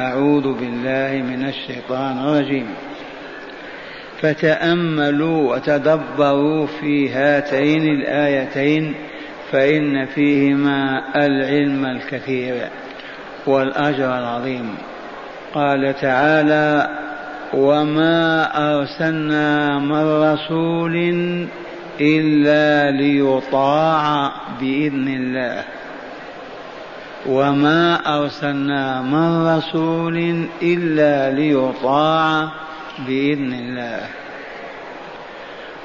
أعوذ بالله من الشيطان الرجيم. فتأملوا وتدبروا في هاتين الآيتين فإن فيهما العلم الكثير والأجر العظيم. قال تعالى وما أرسلنا من رسول إلا ليطاع بإذن الله. وما أرسلنا من رسول إلا ليطاع بإذن الله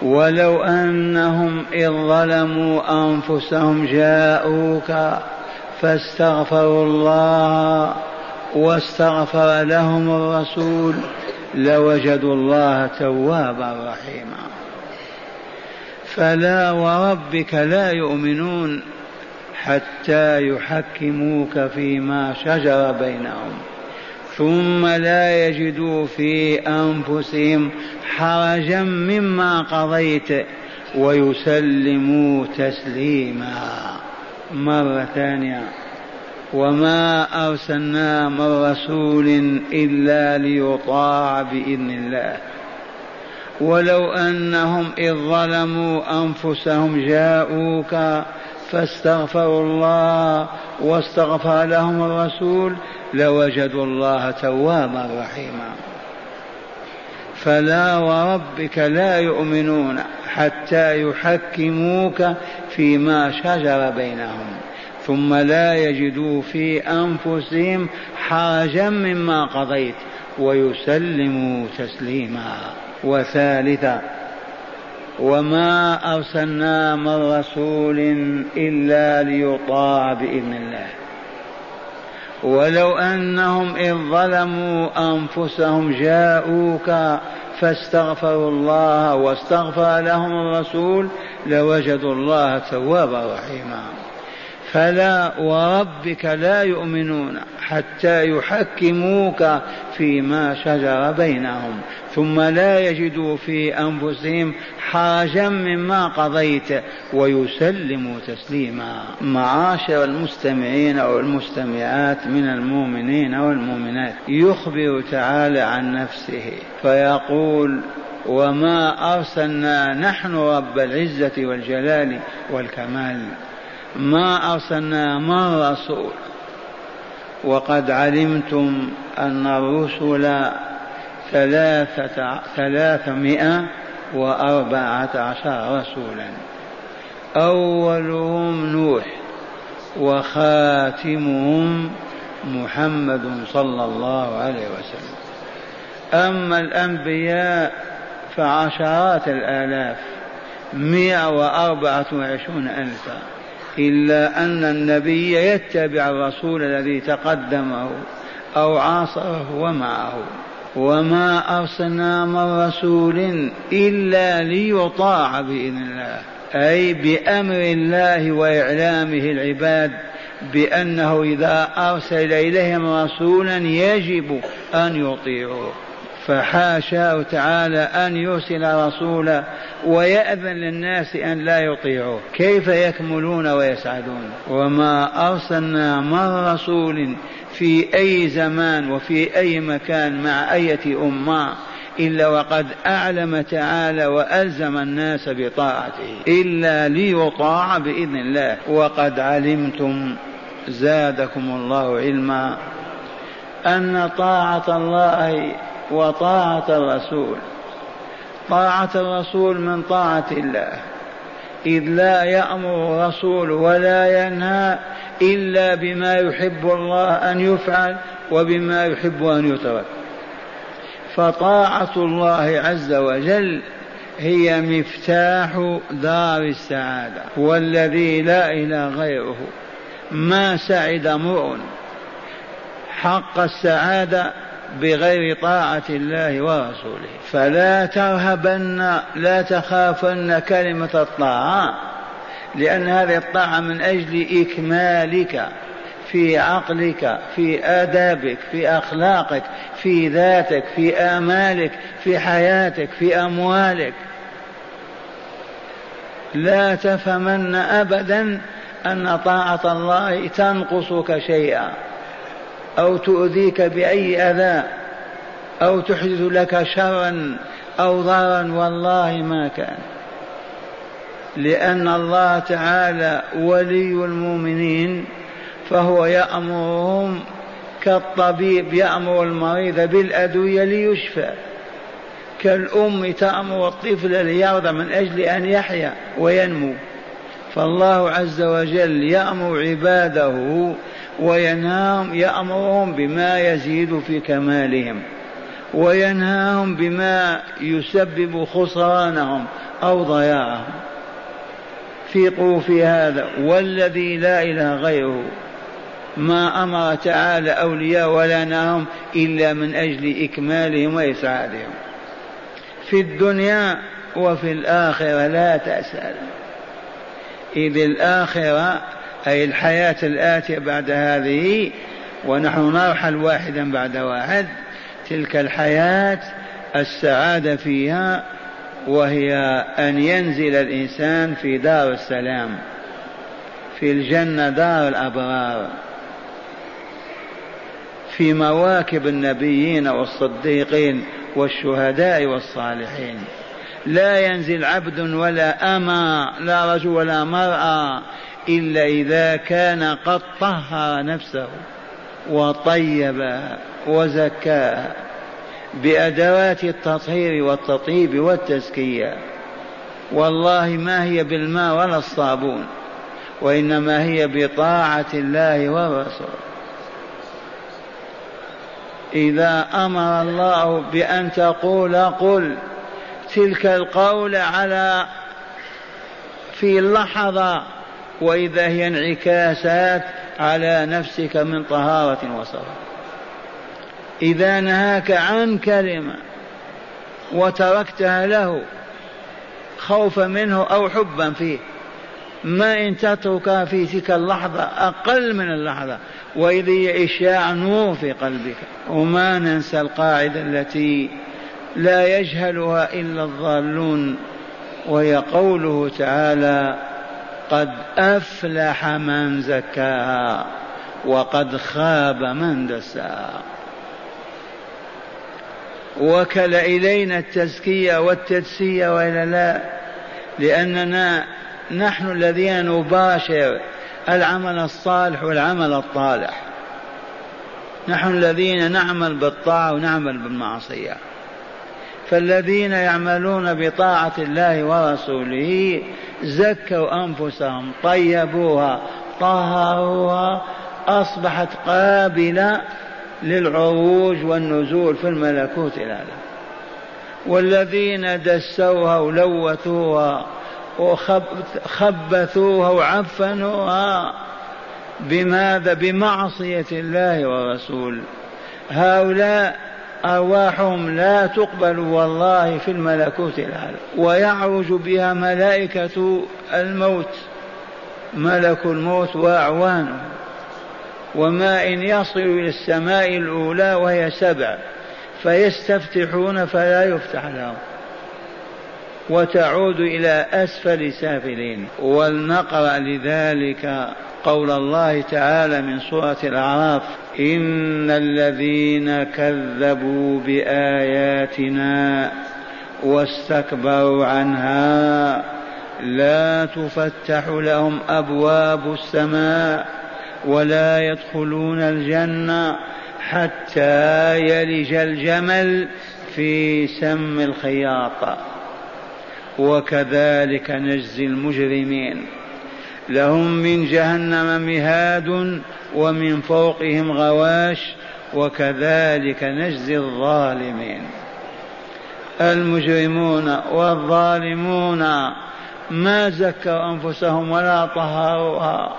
ولو أنهم إذ ظلموا أنفسهم جاءوك فاستغفروا الله واستغفر لهم الرسول لوجدوا الله توابا رحيما فلا وربك لا يؤمنون حتى يحكموك فيما شجر بينهم ثم لا يجدوا في أنفسهم حرجا مما قضيت ويسلموا تسليما. مرة ثانية. وما أرسلنا من رسول إلا ليطاع بإذن الله. ولو أنهم إذ ظلموا أنفسهم جاءوك فاستغفروا الله واستغفر لهم الرسول لوجدوا الله توابا رحيما. فلا وربك لا يؤمنون حتى يحكموك فيما شجر بينهم ثم لا يجدوا في أنفسهم حرجا مما قضيت ويسلموا تسليما. وثالثا وما أرسلنا من رسول إلا ليطاع بإذن الله ولو أنهم إذ ظلموا أنفسهم جاءوك فاستغفروا الله واستغفر لهم الرسول لوجدوا الله توابا رحيما فلا وربك لا يؤمنون حتى يحكموك فيما شجر بينهم ثم لا يجدوا في أنفسهم حرجا مما قضيت ويسلموا تسليما. معاشر المستمعين أو المستمعات من المؤمنين والمؤمنات يخبر تعالى عن نفسه فيقول وما أرسلنا نحن رب العزة والجلال والكمال ما أرسلنا من رسول وقد علمتم أن الرسل ثلاثة ثلاثمائة وأربعة عشر رسولا. أولهم نوح وخاتمهم محمد صلى الله عليه وسلم. أما الأنبياء فعشرات الآلاف مئة وأربعة وعشرون ألفا. إلا أن النبي يتبع الرسول الذي تقدمه أو عاصره ومعه. وما أرسلنا من رسول إلا ليطاع بإذن الله. أي بأمر الله وإعلامه العباد بأنه إذا أرسل إليهم رسولا يجب أن يطيعوه. فحاشاه تعالى أن يرسل رسولا ويأذن للناس أن لا يطيعوه. كيف يكملون ويسعدون؟ وما أرسلنا من رسول في أي زمان وفي أي مكان مع أية أمة إلا وقد أعلم تعالى وألزم الناس بطاعته. إلا ليطاع بإذن الله. وقد علمتم زادكم الله علما أن طاعة الله وطاعة الرسول. طاعة الرسول من طاعة الله. إذ لا يأمر الرسول ولا ينهى إلا بما يحب الله أن يفعل وبما يحب أن يترك. فطاعة الله عز وجل هي مفتاح دار السعادة والذي لا إله غيره. ما سعد امرؤ حق السعادة بغير طاعة الله ورسوله. فلا ترهبن لا تخافن كلمة الطاعة لأن هذه الطاعة من أجل إكمالك في عقلك في آدابك في أخلاقك في ذاتك في آمالك في حياتك في أموالك. لا تفهمن أبدا أن طاعة الله تنقصك شيئا. أو تؤذيك بأي أذى أو تحدث لك شرا أو ضررا والله ما كان. لأن الله تعالى ولي المؤمنين فهو يأمرهم كالطبيب يأمر المريض بالأدوية ليشفى. كالأم تأمر الطفل ليرضى من أجل أن يحيا وينمو. فالله عز وجل يأمر عباده وينهاهم يأمرهم بما يزيد في كمالهم وينهاهم بما يسبب خسرانهم أو ضياعهم. ثقوا في هذا والذي لا إله غيره. ما أمر تعالى أولياء ولا نهاهم إلا من أجل إكمالهم وإسعادهم في الدنيا وفي الآخرة لا تأسأل إذ الآخرة أي الحياة الآتية بعد هذه ونحن نرحل واحدا بعد واحد. تلك الحياة السعادة فيها وهي أن ينزل الإنسان في دار السلام في الجنة دار الأبرار في مواكب النبيين والصديقين والشهداء والصالحين. لا ينزل عبد ولا أما لا رجل ولا مرأة إلا إذا كان قد طهر نفسه وطيبها وزكاها بأدوات التطهير والتطيب والتزكية. والله ما هي بالماء ولا الصابون وإنما هي بطاعة الله والرسول إذا أمر الله بأن تقول قل تلك القول على في لحظة وإذا هي انعكاسات على نفسك من طهارة وصلاة إذا نهاك عن كلمة وتركتها له خوفا منه أو حبا فيه ما إن تتركها في تلك اللحظة أقل من اللحظة وإذ هي إشاع نور في قلبك. وما ننسى القاعدة التي لا يجهلها إلا الضالون وهي قوله تعالى قد أفلح من زكاها وقد خاب من دساها وكل إلينا التزكية والتدسية وإلا لا لأننا نحن الذين نباشر العمل الصالح والعمل الطالح. نحن الذين نعمل بالطاعة ونعمل بالمعصية. فالذين يعملون بطاعة الله ورسوله زكوا أنفسهم طيبوها طهروها أصبحت قابلة للعروج والنزول في الملكوت الأعلى والذين دسوها ولوثوها وخبثوها وعفنوها بماذا؟ بمعصية الله ورسوله. هؤلاء أرواحهم لا تقبل والله في الملكوت الأعلى ويعرج بها ملائكة الموت ملك الموت وأعوانه. وما إن يصل إلى السماء الأولى وهي سبع فيستفتحون فلا يفتح لهم. وتعود إلى أسفل سافلين. ولنقرأ لذلك قول الله تعالى من سورة الأعراف إن الذين كذبوا بآياتنا واستكبروا عنها لا تفتح لهم أبواب السماء ولا يدخلون الجنة حتى يلج الجمل في سم الخياط. وكذلك نجزي المجرمين. لهم من جهنم مهاد ومن فوقهم غواش وكذلك نجزي الظالمين. المجرمون والظالمون ما زكوا أنفسهم ولا طهروها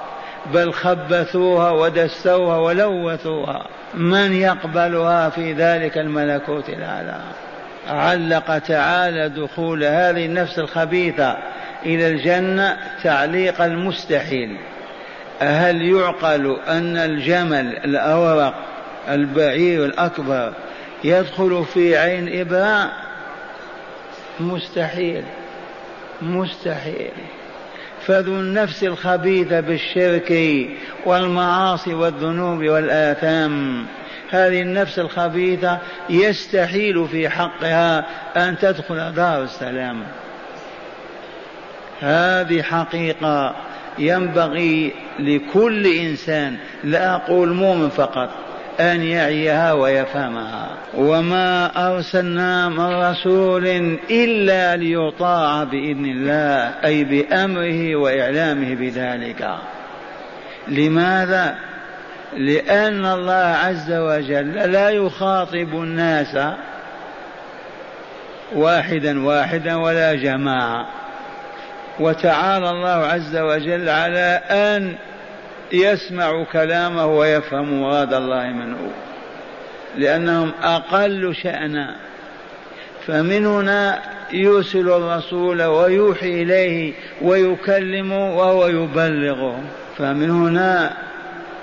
بل خبثوها ودسوها ولوثوها. من يقبلها في ذلك الملكوت الأعلى؟ علق تعالى دخول هذه النفس الخبيثة إلى الجنة تعليق المستحيل. هل يعقل أن الجمل الأورق البعير الأكبر يدخل في عين إبراء؟ مستحيل مستحيل. فذو النفس الخبيثة بالشرك والمعاصي والذنوب والآثام. هذه النفس الخبيثة يستحيل في حقها أن تدخل دار السلام. هذه حقيقة ينبغي لكل إنسان لا أقول مؤمن فقط أن يعيها ويفهمها. وما أرسلنا من رسول إلا ليطاع بإذن الله أي بأمره وإعلامه بذلك. لماذا؟ لأن الله عز وجل لا يخاطب الناس واحدا واحدا ولا جماعة. وتعالى الله عز وجل على أن يسمع كلامه ويفهم مراد الله منه لأنهم أقل شأنا. فمن هنا يرسل الرسول ويوحي إليه ويكلمه وهو يبلغه. فمن هنا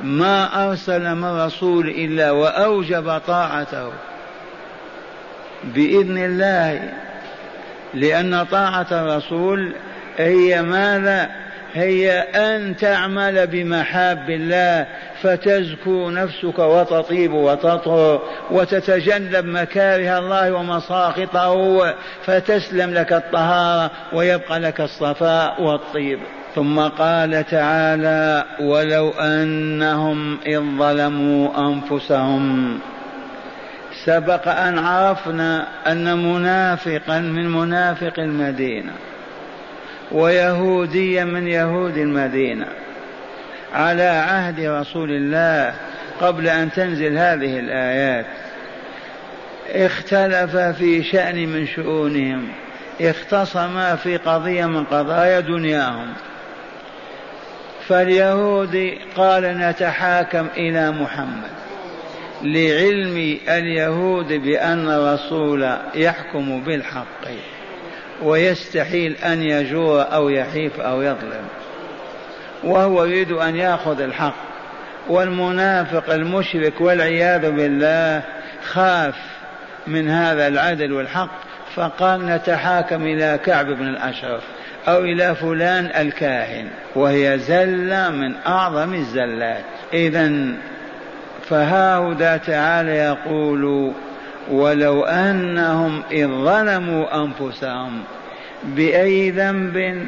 ما أرسل من رسول إلا وأوجب طاعته. بإذن الله لأن طاعة الرسول هي ماذا؟ هي أن تعمل بمحاب الله فتزكو نفسك وتطيب وتطهر وتتجنب مكاره الله ومساخطه فتسلم لك الطهارة ويبقى لك الصفاء والطيب. ثم قال تعالى ولو أنهم إذ ظلموا أنفسهم سبق أن عرفنا أن منافقا من منافق المدينة ويهوديا من يهود المدينة على عهد رسول الله قبل أن تنزل هذه الآيات. اختلف في شأن من شؤونهم اختصما في قضية من قضايا دنياهم. فاليهود قال نتحاكم إلى محمد. لعلم اليهود بأن الرسول يحكم بالحق ويستحيل أن يجور أو يحيف أو يظلم وهو يريد أن يأخذ الحق. والمنافق المشرك والعياذ بالله خاف من هذا العدل والحق فقال نتحاكم إلى كعب بن الأشرف. أو إلى فلان الكاهن وهي زلة من أعظم الزلات. إذا فهاهدا تعالى يقول ولو أنهم إذ ظلموا أنفسهم بأي ذنب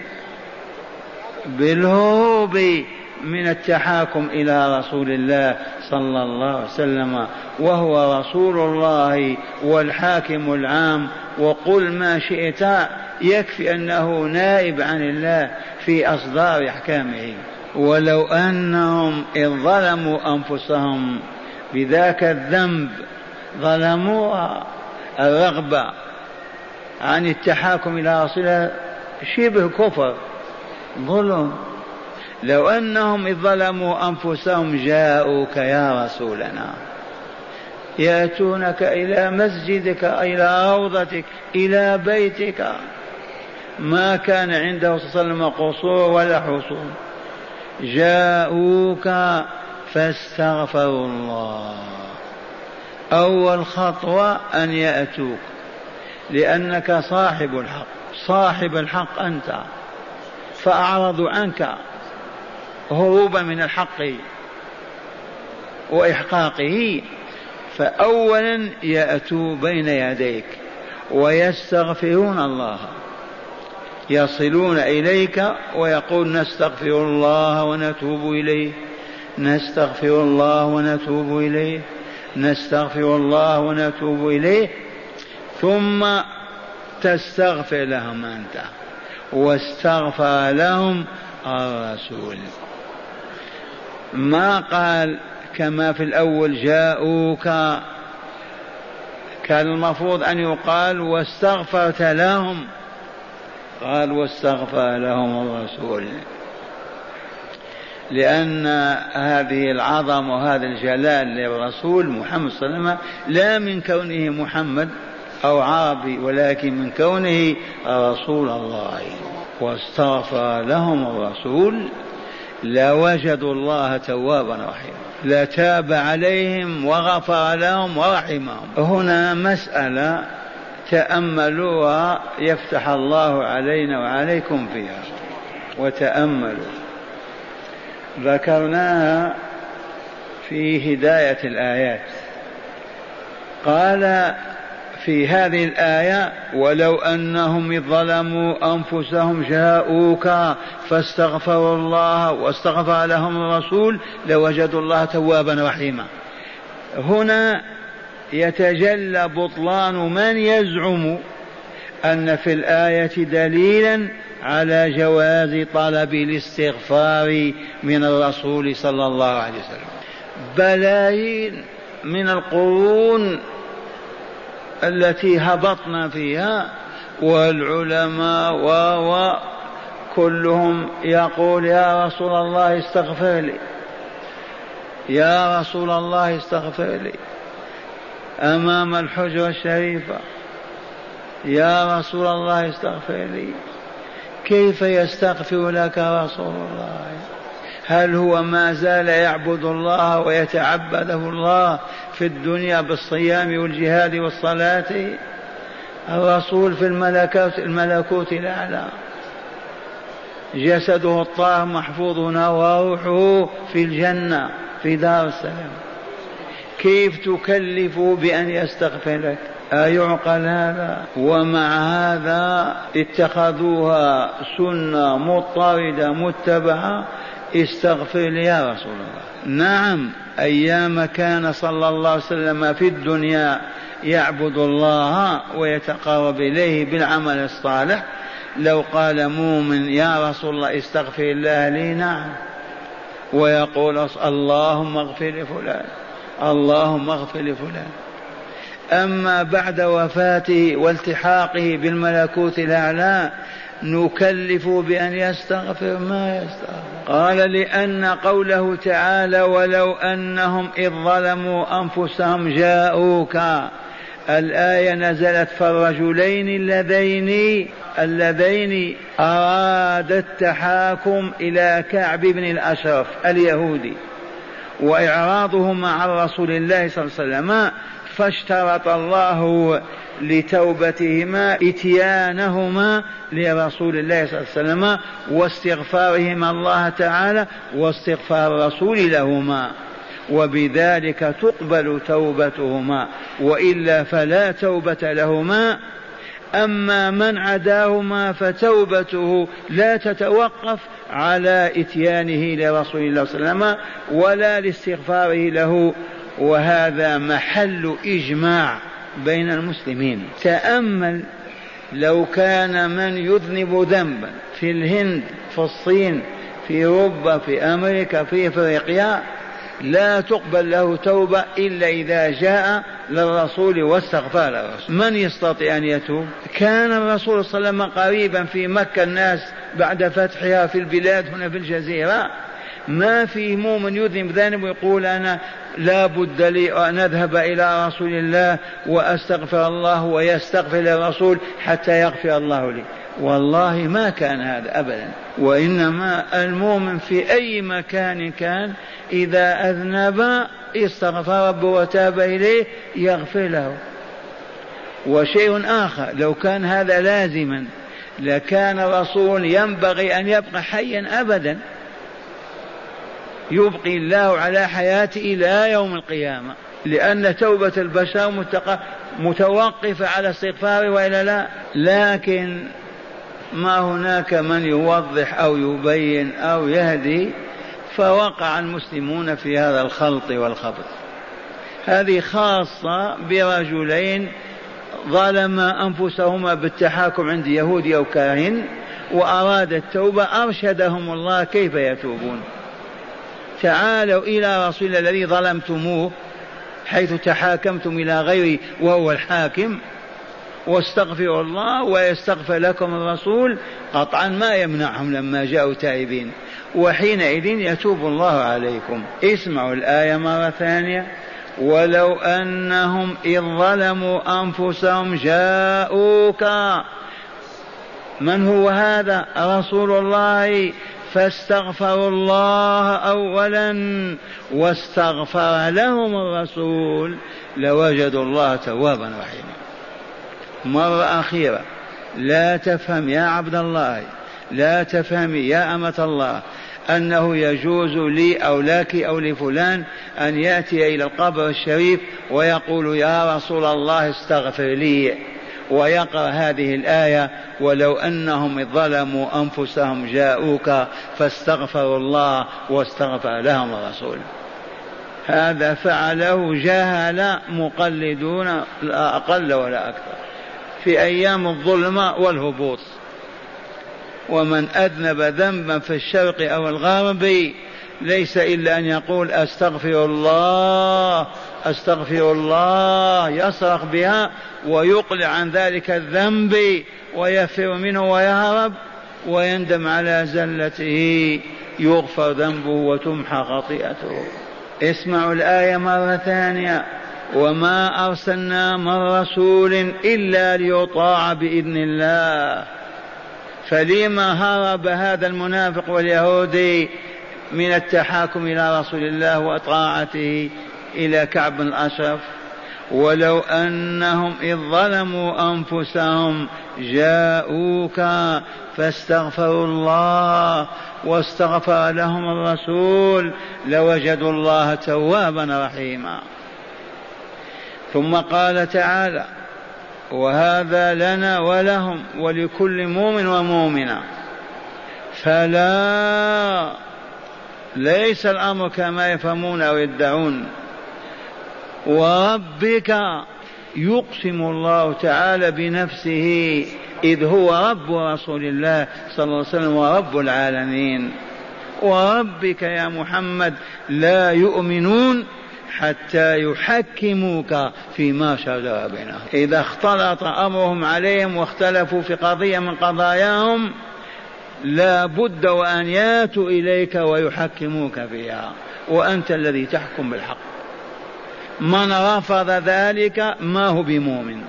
بالهروب من التحاكم إلى رسول الله صلى الله عليه وسلم وهو رسول الله والحاكم العام. وقل ما شئت يكفي أنه نائب عن الله في أصدار أحكامه. ولو أنهم إذ ظلموا أنفسهم بذاك الذنب ظلموها الرغبة عن التحاكم إلى رسول شبه كفر ظلم. لو أنهم إذ ظلموا أنفسهم جاءوك يا رسولنا. يأتونك إلى مسجدك إلى روضتك إلى بيتك. ما كان عنده صلى الله عليه وسلم قصور ولا حصون. جاءوك فاستغفروا الله. أول خطوة أن يأتوك. لأنك صاحب الحق صاحب الحق أنت. فأعرضوا عنك. هروبا من الحق وإحقاقه فأولا يأتوا بين يديك ويستغفرون الله. يصلون إليك ويقول نستغفر الله ونتوب إليه نستغفر الله ونتوب إليه نستغفر الله ونتوب إليه. ثم تستغفر لهم أنت واستغفر لهم الرسول. ما قال كما في الأول جاءوك كان المفروض أن يقال واستغفرت لهم. قال واستغفر لهم الرسول. لأن هذه العظمة وهذا الجلال للرسول محمد صلى الله عليه وسلم لا من كونه محمد أو عربي ولكن من كونه رسول الله. واستغفر لهم الرسول. لوجدوا الله توابا رحيما. لتاب عليهم وغفر لهم ورحمهم. هنا مسألة تأملوها يفتح الله علينا وعليكم فيها. وتأملوا. ذكرناها في هداية الآيات. قال في هذه الآية ولو أنهم ظلموا أنفسهم جاءوك فاستغفروا الله واستغفر لهم الرسول لوجدوا الله توابا رحيما. هنا يتجلى بطلان من يزعم أن في الآية دليلا على جواز طلب الاستغفار من الرسول صلى الله عليه وسلم. بلايين من القرون التي هبطنا فيها والعلماء و كلهم يقول يا رسول الله استغفر لي يا رسول الله استغفر لي أمام الحجرة الشريفة يا رسول الله استغفر لي كيف يستغفر لك رسول الله؟ هل هو ما زال يعبد الله ويتعبده الله في الدنيا بالصيام والجهاد والصلاة الرسول في الملكوت الملكوت الأعلى. جسده الطاهر محفوظ وروحه في الجنة في دار السلام. كيف تكلفه بأن يستغفر لك أيعقل هذا؟ ومع هذا اتخذوها سنة مضطردة متبعة استغفر لي يا رسول الله. نعم أيام كان صلى الله عليه وسلم في الدنيا يعبد الله ويتقرب إليه بالعمل الصالح لو قال مؤمن يا رسول الله استغفر الله لي نعم. ويقول اللهم اغفر لفلان اللهم اغفر لفلان. أما بعد وفاته والتحاقه بالملكوت الأعلى نكلف بأن يستغفر ما يستغفر. قال لأن قوله تعالى ولو أنهم إذ ظلموا أنفسهم جاءوك. الآية نزلت في الرجلين اللذين اللذين أراد التحاكم إلى كعب بن الأشرف اليهودي وإعراضهما عن رسول الله صلى الله عليه وسلم فاشترط الله لتوبتهما إتيانهما لرسول الله صلى الله عليه وسلم واستغفارهما الله تعالى واستغفار الرسول لهما. وبذلك تقبل توبتهما وإلا فلا توبة لهما. أما من عداهما فتوبته لا تتوقف على إتيانه لرسول الله صلى الله عليه وسلم ولا لاستغفاره له. وهذا محل إجماع. بين المسلمين. تأمل لو كان من يذنب ذنبا في الهند في الصين في أوروبا في أمريكا في إفريقيا لا تقبل له توبة إلا إذا جاء للرسول واستغفر الرسول من يستطيع أن يتوب؟ كان الرسول صلى الله عليه وسلم قريبا في مكة الناس بعد فتحها في البلاد هنا في الجزيرة. ما في مؤمن يذنب ذنب ويقول أنا لا بد لي أن أذهب إلى رسول الله وأستغفر الله ويستغفر للرسول حتى يغفر الله لي. والله ما كان هذا أبدا. وإنما المؤمن في أي مكان كان إذا أذنب استغفر ربه وتاب إليه يغفر له. وشيء آخر لو كان هذا لازما لكان الرسول ينبغي أن يبقى حيا أبدا. يبقي الله على حياته إلى يوم القيامة. لأن توبة البشر متوقفة على استغفاره وإلا لا. لكن ما هناك من يوضح أو يبين أو يهدي فوقع المسلمون في هذا الخلط والخبط هذه خاصة برجلين ظلما أنفسهما بالتحاكم عند يهودي أو كاهن وأراد التوبة أرشدهم الله كيف يتوبون. تعالوا إلى رسول الذي ظلمتموه حيث تحاكمتم إلى غيره وهو الحاكم. واستغفروا الله ويستغفر لكم الرسول. قطعا ما يمنعهم لما جاءوا تائبين. وحينئذ يتوب الله عليكم. اسمعوا الآية مرة ثانية. ولو أنهم إذ ظلموا أنفسهم جاءوك. من هو هذا؟ رسول الله. فاستغفروا الله اولا واستغفر لهم الرسول لوجدوا الله توابا رحيما. مرة أخيرة لا تفهم يا عبد الله لا تفهمي يا أمة الله أنه يجوز لي أو لك أو لفلان أن يأتي إلى القبر الشريف ويقول يا رسول الله استغفر لي. ويقرأ هذه الآية ولو أنهم ظلموا أنفسهم جاءوك فاستغفروا الله واستغفر لهم الرسول. هذا فعله جهل مقلدون لا أقل ولا أكثر في أيام الظلمة والهبوط. ومن أذنب ذنبا في الشرق أو الغرب ليس إلا أن يقول أستغفر الله أستغفر الله يصرخ بها ويقلع عن ذلك الذنب ويفر منه ويهرب ويندم على زلته يغفر ذنبه وتمحى خطيئته. اسمعوا الآية مرة ثانية. وما أرسلنا من رسول إلا ليطاع بإذن الله. فلما هرب هذا المنافق واليهودي من التحاكم إلى رسول الله وطاعته إلى كعب الأشرف. ولو أنهم إذ ظلموا أنفسهم جاءوك فاستغفروا الله واستغفر لهم الرسول لوجدوا الله توابا رحيما. ثم قال تعالى وهذا لنا ولهم ولكل مؤمن ومؤمنة. فلا ليس الأمر كما يفهمون أو يدعون. وربك يقسم الله تعالى بنفسه إذ هو رب رسول الله صلى الله عليه وسلم ورب العالمين. وربك يا محمد لا يؤمنون حتى يحكموك فيما شجر بينهم. إذا اختلط أمرهم عليهم واختلفوا في قضية من قضاياهم لا بد وأن ياتوا إليك ويحكموك فيها وأنت الذي تحكم بالحق. من رفض ذلك ما هو بمؤمن.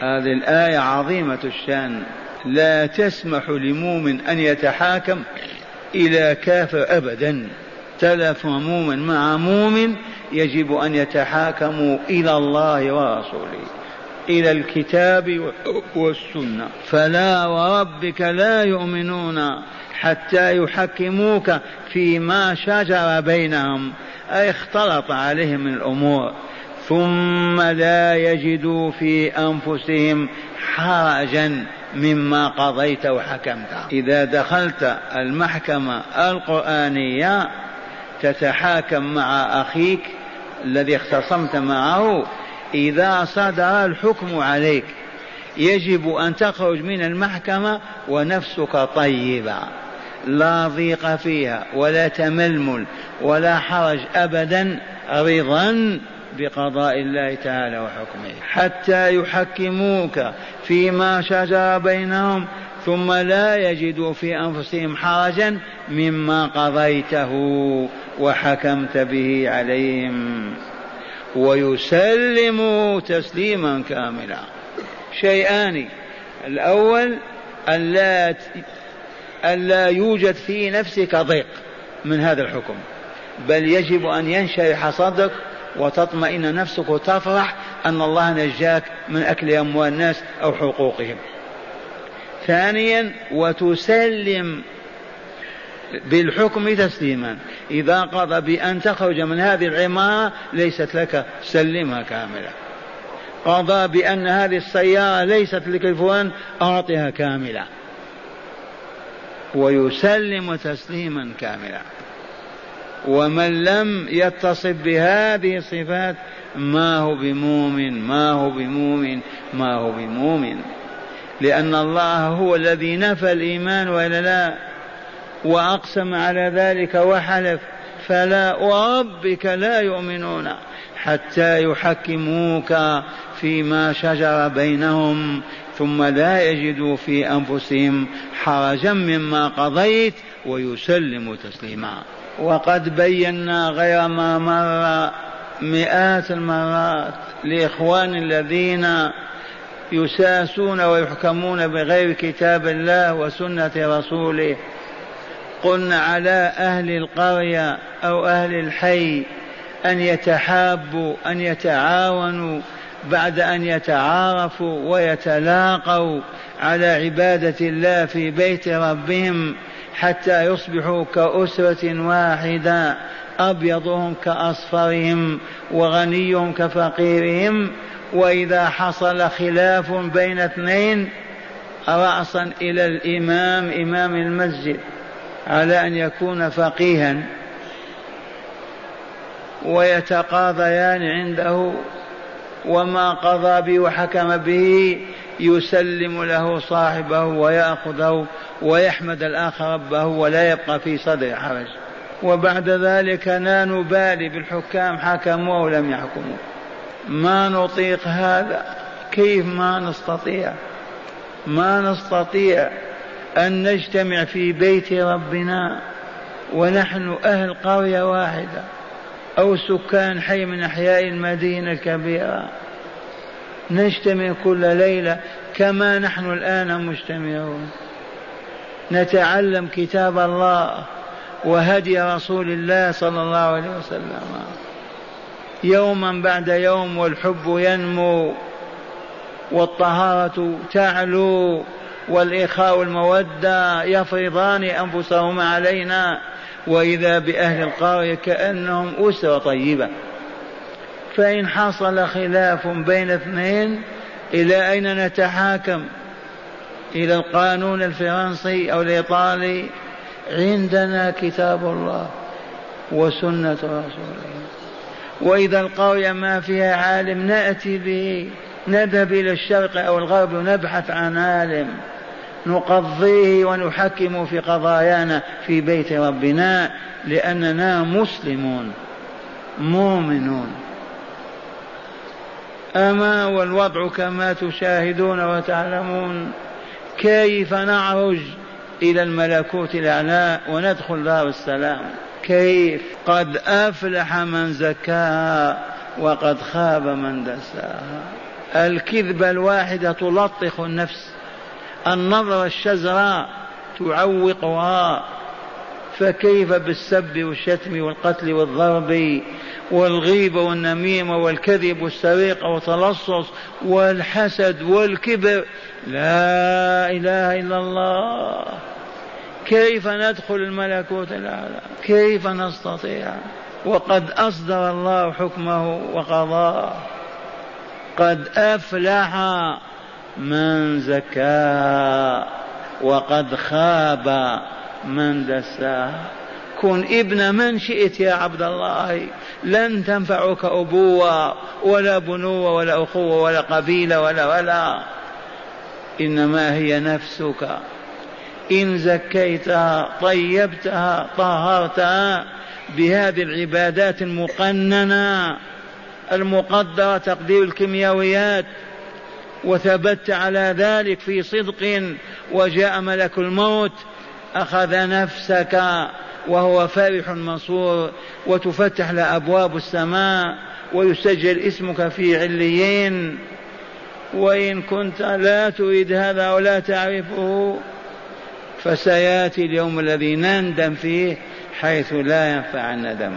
هذه الآية عظيمة الشأن. لا تسمح لمؤمن أن يتحاكم إلى كافر أبدا. تلف مؤمن مع مؤمن يجب أن يتحاكموا إلى الله ورسوله. إلى الكتاب والسنة. فلا وربك لا يؤمنون حتى يحكموك فيما شجر بينهم أي اختلط عليهم الأمور. ثم لا يجدوا في أنفسهم حرجا مما قضيت وحكمت. إذا دخلت المحكمة القرآنية تتحاكم مع أخيك الذي اختصمت معه إذا صدر الحكم عليك يجب أن تخرج من المحكمة ونفسك طيبة لا ضيق فيها ولا تململ ولا حرج ابدا رضا بقضاء الله تعالى وحكمه. حتى يحكموك فيما شجر بينهم ثم لا يجدوا في أنفسهم حرجا مما قضيته وحكمت به عليهم. ويسلموا تسليما كاملا. شيئان. الأول ألا ألا يوجد في نفسك ضيق من هذا الحكم. بل يجب أن ينشرح صدرك وتطمئن نفسك وتفرح أن الله نجاك من أكل أموال الناس أو حقوقهم. ثانيا وتسلم بالحكم تسليما إذا قضى بأن تخرج من هذه العمارة ليست لك سلمها كاملة. قضى بأن هذه السيارة ليست لك الفلان أعطها كاملة. ويسلم تسليما كاملا. ومن لم يتصف بهذه الصفات ما هو بمؤمن ما هو بمؤمن ما هو بمؤمن. لأن الله هو الذي نفى الإيمان وإلا لا؟ وأقسم على ذلك وحلف فلا وربك لا يؤمنون حتى يحكموك فيما شجر بينهم ثم لا يجدوا في أنفسهم حرجا مما قضيت ويسلموا تسليما. وقد بينا غير ما مر مئات المرات لإخوان الذين يساسون ويحكمون بغير كتاب الله وسنة رسوله. قلنا على أهل القرية أو أهل الحي أن يتحابوا أن يتعاونوا بعد أن يتعارفوا ويتلاقوا على عبادة الله في بيت ربهم حتى يصبحوا كأسرة واحدة أبيضهم كأصفرهم وغنيهم كفقيرهم. وإذا حصل خلاف بين اثنين رأسا إلى الإمام إمام المسجد. على أن يكون فقيها ويتقاضيان عنده وما قضى به وحكم به يسلم له صاحبه ويأخذه ويحمد الآخر ربه ولا يبقى في صدر حرج. وبعد ذلك لا نبالي بالحكام حكموا أو لم يحكموا ما نطيق هذا. كيف ما نستطيع؟ ما نستطيع أن نجتمع في بيت ربنا ونحن أهل قرية واحدة أو سكان حي من أحياء المدينة الكبيرة. نجتمع كل ليلة كما نحن الآن مجتمعون. نتعلم كتاب الله وهدي رسول الله صلى الله عليه وسلم. يوما بعد يوم والحب ينمو والطهارة تعلو. والإخاء والمودة يفرضان أنفسهما علينا وإذا بأهل القرية كأنهم أسرة طيبة. فإن حصل خلاف بين اثنين إلى أين نتحاكم؟ إلى القانون الفرنسي أو الإيطالي؟ عندنا كتاب الله وسنة رسوله. وإذا القرية ما فيها عالم نأتي به نذهب إلى الشرق أو الغرب ونبحث عن عالم. نقضيه ونحكم في قضايانا في بيت ربنا لأننا مسلمون مؤمنون. أما والوضع كما تشاهدون وتعلمون كيف نعرج إلى الملكوت الأعلى وندخل دار السلام؟ كيف؟ قد أفلح من زكاها وقد خاب من دساها. الكذبة الواحدة تلطخ النفس. النظرة الشزراء تعوقها فكيف بالسب والشتم والقتل والضرب والغيبة والنميمة والكذب والسرقة والتلصص والحسد والكبر؟ لا إله إلا الله. كيف ندخل الملكوت؟ الأعلى كيف نستطيع؟ وقد أصدر الله حكمه وقضاه. قد أفلح من زكاها وقد خاب من دساها كن ابن من شئت يا عبد الله. لن تنفعك أبوة ولا بنوة ولا أخوة ولا قبيلة ولا ولا. إنما هي نفسك. إن زكيتها طيبتها طهرتها بهذه العبادات المقننة المقدرة تقدير الكيميائيات وثبت على ذلك في صدق وجاء ملك الموت أخذ نفسك وهو فرح منصور وتفتح له أبواب السماء ويسجل اسمك في عليين. وإن كنت لا تريد هذا ولا تعرفه فسيأتي اليوم الذي نندم فيه حيث لا ينفع الندم